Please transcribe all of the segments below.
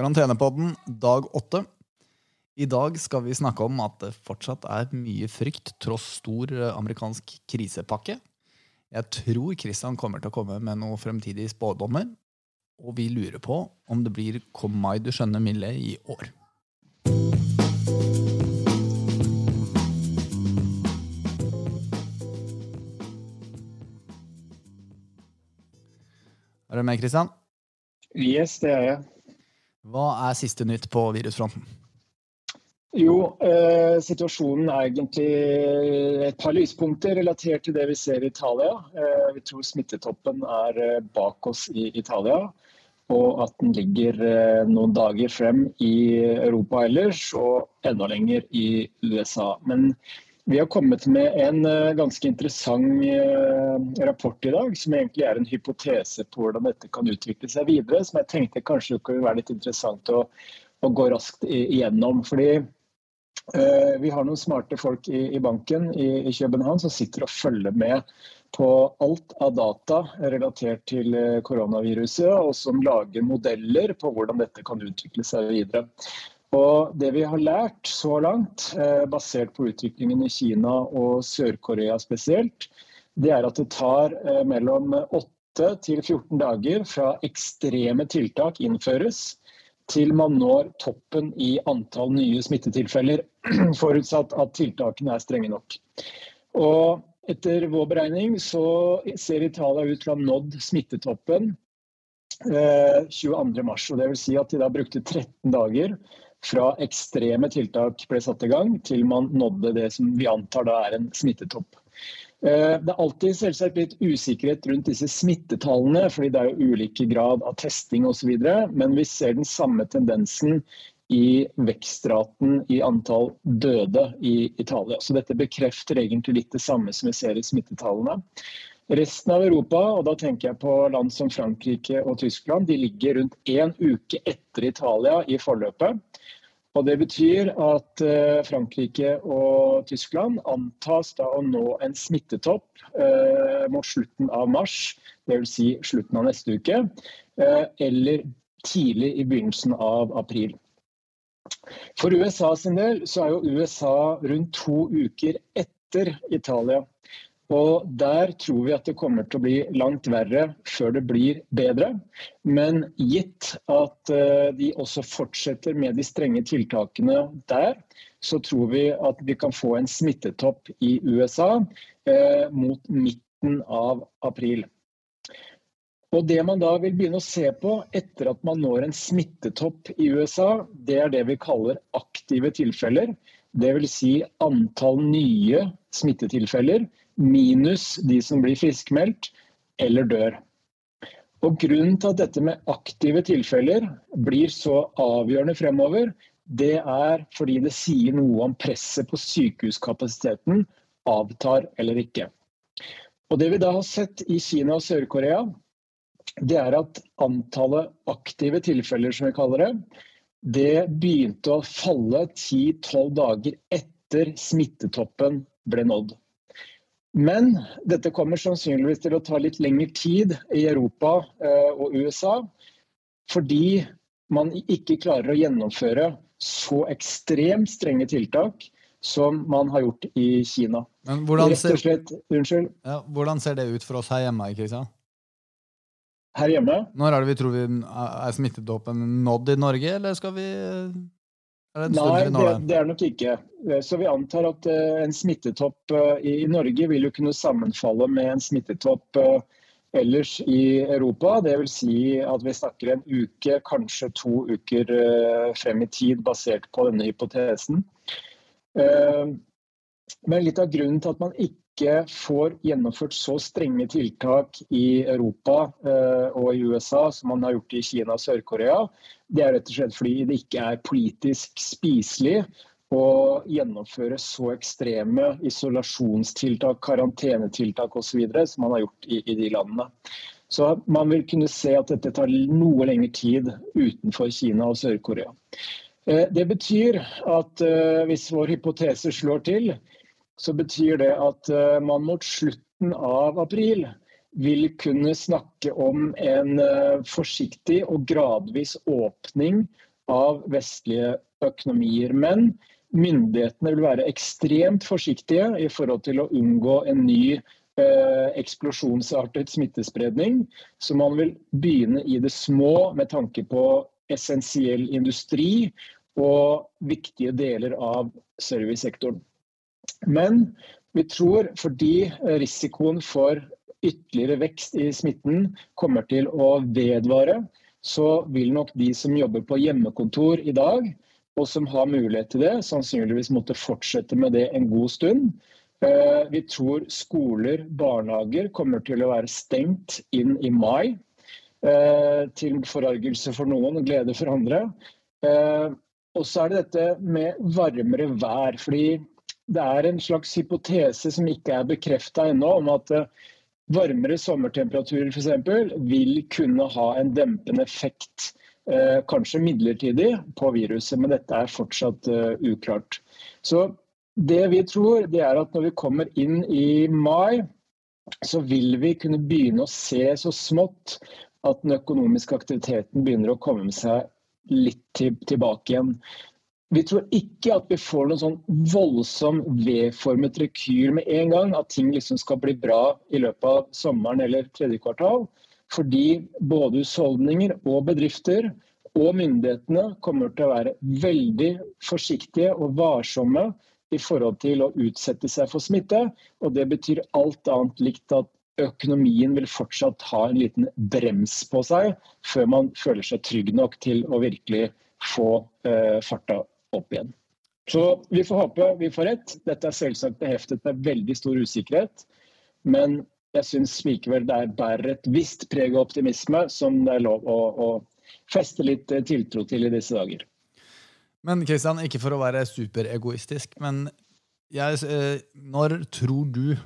Karantenepodden dag åtte. I dag skal vi snakke om at det fortsatt er mye frykt tross stor eh, amerikansk krisepakke. Jeg tror Kristian kommer til å komme med noen fremtidige spådommer. Og vi lurer på om det blir Kom mai du skjønner milde i år. Er du med, Kristian? Yes, det er jeg. Hva er siste nytt på virusfronten? Jo, eh, situasjonen er egentlig et par lyspunkter relatert til det vi ser i Italia. Eh, vi tror smittetoppen er eh, bak oss i Italia, og at den ligger eh, noen dager frem i Europa ellers, og enda lenger i USA. Men vi har kommet med en eh, ganske interessant eh, rapport i dag, som egentlig er en hypotese på hvordan dette kan utvikle seg videre, som jeg tenkte kanskje kunne være litt interessant å, å gå raskt igjennom. Fordi Uh, vi har noen smarte folk i, i banken i, i, København som sitter og følger med på alt av data relatert til koronaviruset, og som lager modeller på hvordan dette kan utvikle seg videre. Og Det vi har lært så langt, uh, basert på utviklingen i Kina og Sør-Korea spesielt, det er at det tar uh, mellom 8 til 14 dager fra ekstreme tiltak innføres til man når toppen i antall nye smittetilfeller, forutsatt at tiltakene er strenge nok. Og etter vår beregning så ser Italia ut til å ha nådd smittetoppen eh, 22.3. Dvs. Si at de da brukte 13 dager fra ekstreme tiltak ble satt i gang, til man nådde det som vi antar da er en smittetopp. Eh, det er alltid selvsagt litt usikkerhet rundt disse smittetallene, fordi det er jo ulike grad av testing osv. Men vi ser den samme tendensen i vekstraten i antall døde i Italia. Så dette bekrefter egentlig litt det samme som vi ser i smittetallene. Resten av Europa, og da tenker jeg på land som Frankrike og Tyskland, de ligger rundt én uke etter Italia i forløpet. Og Det betyr at eh, Frankrike og Tyskland antas da å nå en smittetopp eh, mot slutten av mars, dvs. Si slutten av neste uke, eh, eller tidlig i begynnelsen av april. For USA sin del så er jo USA rundt to uker etter Italia. Og Der tror vi at det kommer til å bli langt verre før det blir bedre. Men gitt at eh, de også fortsetter med de strenge tiltakene der, så tror vi at vi kan få en smittetopp i USA eh, mot midten av april. Og Det man da vil begynne å se på etter at man når en smittetopp i USA, det er det vi kaller aktive tilfeller. Dvs. Si antall nye smittetilfeller minus de som blir friskmeldt eller dør. Og Grunnen til at dette med aktive tilfeller blir så avgjørende fremover, det er fordi det sier noe om presset på sykehuskapasiteten avtar eller ikke. Og Det vi da har sett i Kina og Sør-Korea, det er at antallet aktive tilfeller, som vi kaller det, det begynte å falle 10-12 dager etter smittetoppen ble nådd. Men dette kommer sannsynligvis til å ta litt lengre tid i Europa eh, og USA. Fordi man ikke klarer å gjennomføre så ekstremt strenge tiltak som man har gjort i Kina. Men hvordan ser, slett, ja, hvordan ser det ut for oss her hjemme? Kristian? Her hjemme? Når er det vi tror vi er smittedåpen nådd i Norge, eller skal vi Nei, det, det, er nok ikke. Eh, så Vi antar at uh, en smittetopp uh, i, Norge vil jo kunne sammenfalle med en smittetopp ellers i Europa. Dvs. Si at vi snakker en uke, kanskje to uker frem i tid, basert på denne hypotesen. Men litt av grunnen til at man ikke får gjennomført så strenge tiltak i Europa eh, og i USA som man har gjort i Kina og Sør-Korea, det er rett og slett fordi det ikke er politisk spiselig å gjennomføre så ekstreme isolasjonstiltak, karantenetiltak osv. som man har gjort i, i, de landene. Så man vil kunne se at dette tar noe lengre tid utenfor Kina og Sør-Korea. Eh, det betyr at eh, hvis vår hypotese slår til, så betyr det at eh, man mot slutten av april vil kunne snakke om en eh, forsiktig og gradvis åpning av vestlige økonomier. Men myndighetene vil være ekstremt forsiktige i forhold til å unngå en ny eh, eksplosjonsartet smittespredning. Så man vil begynne i det små med tanke på essensiell industri og viktige deler av servicesektoren. Men vi tror fordi risikoen for ytterligere vekst i smitten kommer til å vedvare, så vil nok de som jobber på hjemmekontor i dag, og som har mulighet til det, sannsynligvis måtte fortsette med det en god stund. Eh, vi tror skoler, barnehager kommer til å være stengt inn i mai. Eh, til forargelse for noen og glede for andre. Eh, og så er det dette med varmere vær. fordi det er en slags hypotese som ikke er bekrefta ennå, om at varmere sommertemperaturer f.eks. vil kunne ha en dempende effekt Eh, kanskje midlertidig på viruset, men dette er fortsatt uh, uklart. Så det vi tror, det er at når vi kommer inn i mai, så vil vi kunne begynne å se så smått at den økonomiske aktiviteten begynner å komme seg litt tilbake igjen. Vi tror ikke at vi får noen sånn voldsom V-formet rekyl med en gang. At ting liksom skal bli bra i løpet av sommeren eller tredje kvartal. Fordi både husholdninger og bedrifter og myndighetene kommer til å være veldig forsiktige og varsomme i forhold til å utsette seg for smitte. Og det betyr alt annet likt at økonomien vil fortsatt ha en liten brems på seg før man føler seg trygg nok til å virkelig få eh, farta opp igjen. Så vi får håpe vi får rett. Dette er selvsagt beheftet med veldig stor usikkerhet. Men jeg syns likevel det er bærer et visst preg av optimisme som det er lov å, å feste litt eh, tiltro til i disse dager. Men Kristian, ikke for å være superegoistisk, men jeg, eh, når tror du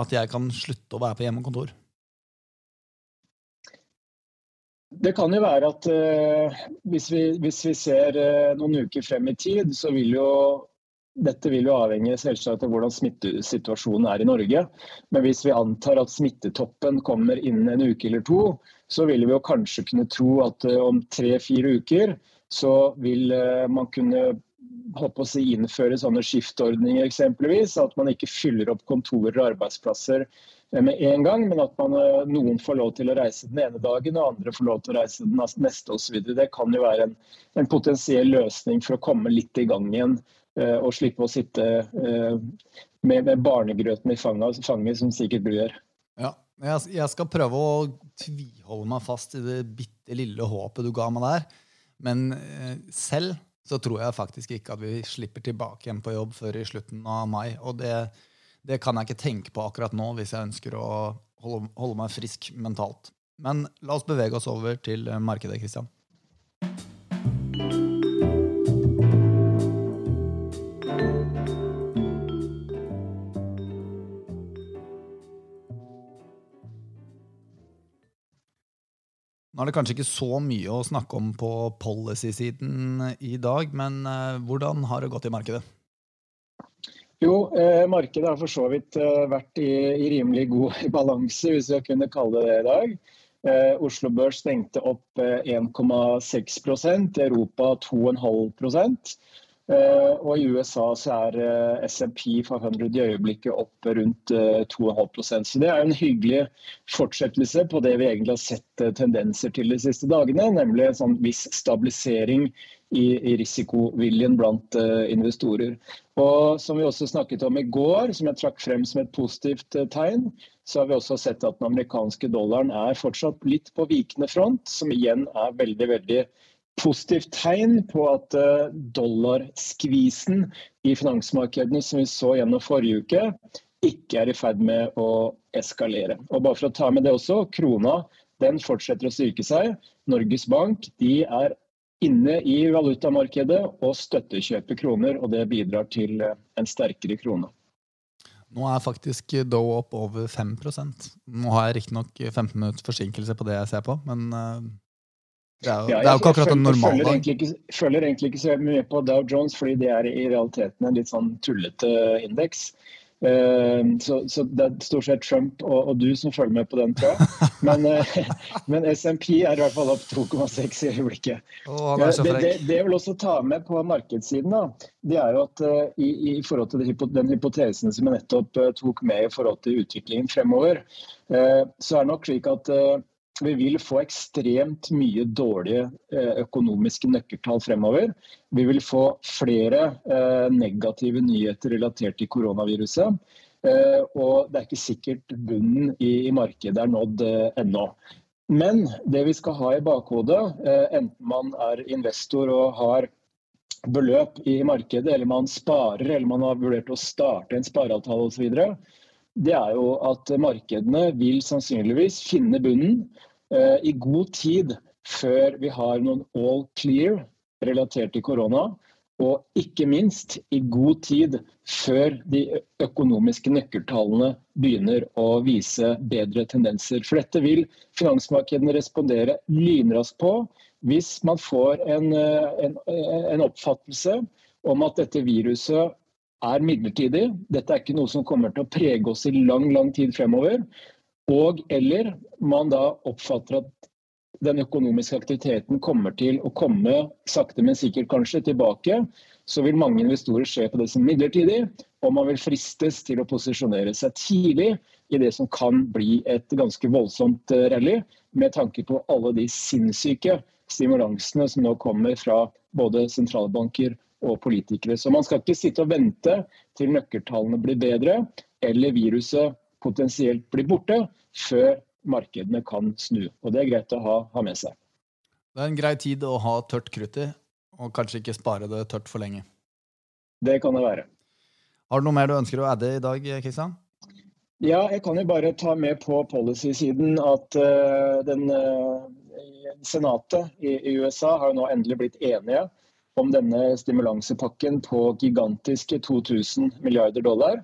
at jeg kan slutte å være på hjemmekontor? Det kan jo være at uh, hvis, vi, hvis, vi, ser uh, noen uker frem i tid, så vil jo dette vil jo avhenge selvsagt av hvordan smittesituasjonen er i Norge. Men hvis vi antar at smittetoppen kommer innen en uke eller to, så vil vi jo kanskje kunne tro at uh, om tre-fire uker så vil man kunne håper å si, innføre sånne skiftordninger eksempelvis. At man ikke fyller opp kontorer og arbeidsplasser eh, med en gang, men at man, noen får lov til å reise den ene dagen og andre får lov til å reise den neste osv. Det kan jo være en, en potensiell løsning for å komme litt i gang igjen Eh, og slippe å sitte eh, med, med barnegrøten i fanget, fanget, som sikkert du gjør. Ja, jeg, skal prøve å tviholde meg fast i det bitte lille håpet du ga meg der. Men eh, selv så tror jeg faktisk ikke at vi slipper tilbake igjen på jobb før i slutten av mai. Og det, det kan jeg ikke tenke på akkurat nå hvis jeg ønsker å holde, holde meg frisk mentalt. Men la oss bevege oss over til markedet, Kristian. Nå er det kanskje ikke så mye å snakke om på policy-siden i dag, men eh, hvordan har det gått i markedet? Jo, eh, markedet har for så vidt eh, vært i, i, rimelig god balanse, hvis jeg kunne kalle det det i dag. Eh, Oslo Børs stengte opp 1,6 eh, Europa 2,5 Eh, og I USA så er eh, SMP 500 i øyeblikket opp rundt 2,5 eh, Så Det er en hyggelig fortsettelse på det vi egentlig har sett tendenser til de siste dagene, nemlig en sånn viss stabilisering i, risikoviljen blant investorer. Og Som vi også snakket om i går, som jeg trakk frem som et positivt tegn, så har vi også sett at den amerikanske dollaren er fortsatt litt på vikende front, som igjen er veldig, veldig positivt tegn på at eh, dollarskvisen i finansmarkedene som vi så gjennom forrige uke, ikke er i ferd med å eskalere. Og bare for å ta med det også, Krona den fortsetter å styrke seg. Norges Bank de er inne i valutamarkedet og støttekjøper kroner, og det bidrar til eh, en sterkere krone. Nå er faktisk Dow opp over 5% Nå har jeg riktignok 15 minutter forsinkelse på det jeg ser på, men eh, det er jo, ja, det er jo ikke akkurat en normal dag. Jeg følger egentlig ikke så mye på Dow Jones, fordi det er i realiteten en litt sånn tullete indeks. Eh, så, så, det er stort sett Trump og, og, du som følger med på den, tror jeg. Men, eh, men SMP er i hvert fall opp 2,6 i øyeblikket. Oh, det, det, det, jeg vil også ta med på markedssiden, da, det er jo at uh, i, i, forhold til den hypotesen som jeg nettopp uh, tok med i forhold til utviklingen fremover, uh, så er det nok slik at vi vil få ekstremt mye dårlige eh, økonomiske nøkkeltall fremover. Vi vil få flere eh, negative nyheter relatert til koronaviruset. Eh, og det er ikke sikkert bunnen i markedet er nådd ennå. Men det vi skal ha i bakhodet, enten man er investor og har beløp i markedet, eller man sparer, eller man har vurdert å starte en spareavtale osv., det er jo at markedene vil sannsynligvis finne bunnen eh, i god tid før vi har noen all clear relatert til korona. Og ikke minst i god tid før de økonomiske nøkkeltallene begynner å vise bedre tendenser. For dette vil finansmarkedene respondere lynraskt på hvis man får en, eh, en, en oppfattelse om at dette viruset er midlertidig. Dette er ikke noe som kommer til å prege oss i lang, lang tid fremover. Og eller man da oppfatter at den økonomiske aktiviteten kommer til å komme sakte, men sikkert kanskje tilbake, så vil mange investorer se på det som midlertidig, og man vil fristes til å posisjonere seg tidlig i det som kan bli et ganske voldsomt eh, rally, med tanke på alle de sinnssyke stimulansene som nå kommer fra både sentralbanker og politikere. Så man skal ikke sitte og vente til nøkkeltallene blir bedre eller viruset potensielt blir borte, før markedene kan snu. Og Det er greit å ha, ha med seg. Det er en grei tid å ha tørt krutt i, og kanskje ikke spare det tørt for lenge. Det kan det være. Har du noe mer du ønsker å adde i dag, Kristian? Ja, jeg kan jo bare ta med på policy-siden at uh, den, uh, Senatet i, i, USA har jo nå endelig blitt enige om denne stimulansepakken på gigantiske 2000 milliarder dollar.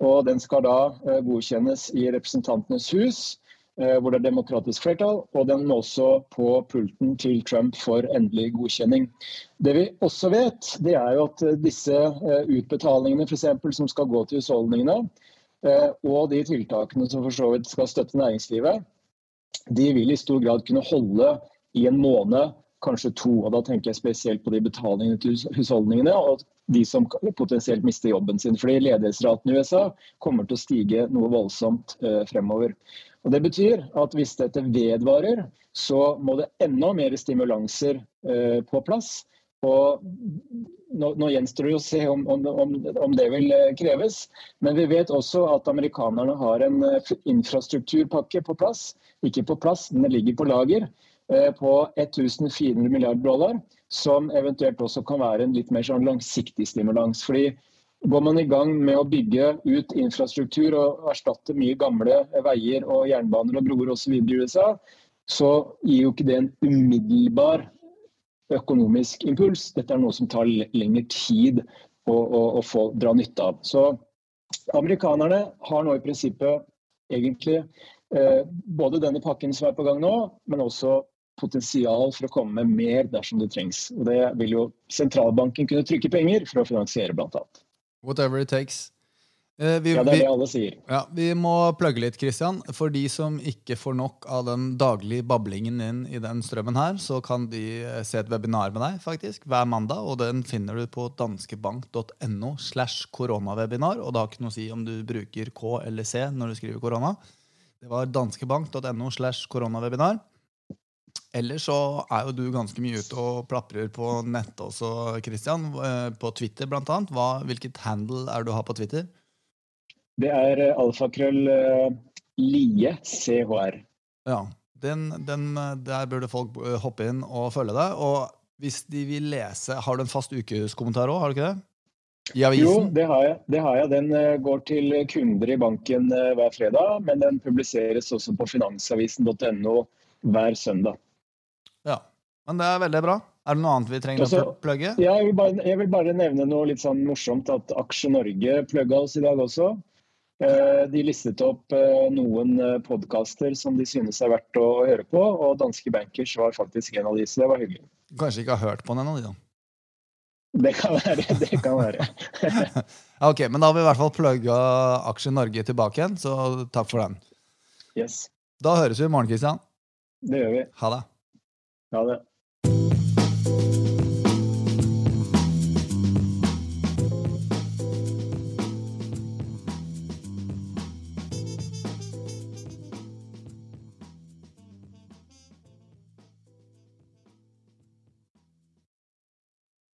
Og den skal da eh, godkjennes i Representantenes hus, eh, hvor det er demokratisk flertall. Og den må også på pulten til Trump for endelig godkjenning. Det vi også vet, det er jo at eh, disse utbetalingene eksempel, som skal gå til husholdningene, og de tiltakene som for så vidt skal støtte næringslivet, de vil i stor grad kunne holde i en måned kanskje to. og Da tenker jeg spesielt på de betalingene til husholdningene og de som potensielt mister jobben sin. Fordi ledighetsraten i USA kommer til å stige noe voldsomt eh, fremover. Og Det betyr at hvis dette vedvarer, så må det enda mer stimulanser eh, på plass. Og nå, nå gjenstår det å se om, om, om, det vil eh, kreves. Men vi vet også at amerikanerne har en infrastrukturpakke på plass. Ikke på plass, det ligger på lager. Eh, på 1400 milliarder dollar, som eventuelt også kan være en litt mer sånn langsiktig stimulans. Fordi Går man i gang med å bygge ut infrastruktur og erstatte mye gamle veier og jernbaner og broer osv. i USA, så gir jo ikke det en umiddelbar økonomisk impuls. Dette er noe som tar lengre tid å, å, å få dra nytte av. Så amerikanerne har nå i prinsippet egentlig eh, både denne pakken som er på gang nå, men også potensial for å komme med mer dersom det trengs. Og Det vil jo sentralbanken kunne trykke penger for å finansiere, blant annet. Whatever it takes. Eh, vi, ja, det er det alle sier. Ja, vi må plugge litt, Christian. For de som ikke får nok av den daglige bablingen inn i den strømmen her, så kan de eh, se et webinar med deg faktisk, hver mandag. Og den finner du på danskebank.no slash koronawebinar. Og det har ikke noe å si om du bruker K eller C når du skriver korona. Det var danskebank.no slash koronawebinar. Ellers så er jo du ganske mye ute og plaprer på nettet også, Christian. Eh, på Twitter blant. Hva, hvilket handle er det du har på Twitter? Det er eh, alfakrøll uh, lie chr. Ja. Den, den, der burde folk hoppe inn og følge deg. Og hvis de vil lese Har du en fast ukeskommentar òg, har du ikke det? Jo, det har, jeg, det har jeg. Den går til kunder i banken hver fredag. Men den publiseres også på finansavisen.no hver søndag. Men det er veldig bra. Er det noe annet vi trenger Også, å plugge? Ja, jeg vil, bare, jeg vil, bare, nevne noe litt sånn morsomt. At Aksje Norge plugga oss i dag også. Eh, de listet opp eh, noen eh, podkaster som de synes er verdt å høre på, og Danske Bankers var faktisk en av de, så det var hyggelig. Kanskje ikke har hørt på den av de, da? Det kan være. det kan være. ok, Men da har vi i hvert fall plugga Aksje Norge tilbake igjen, så takk for den. Yes, Da høres vi i morgen, Kristian. det gjør vi. Ha det. Ha det.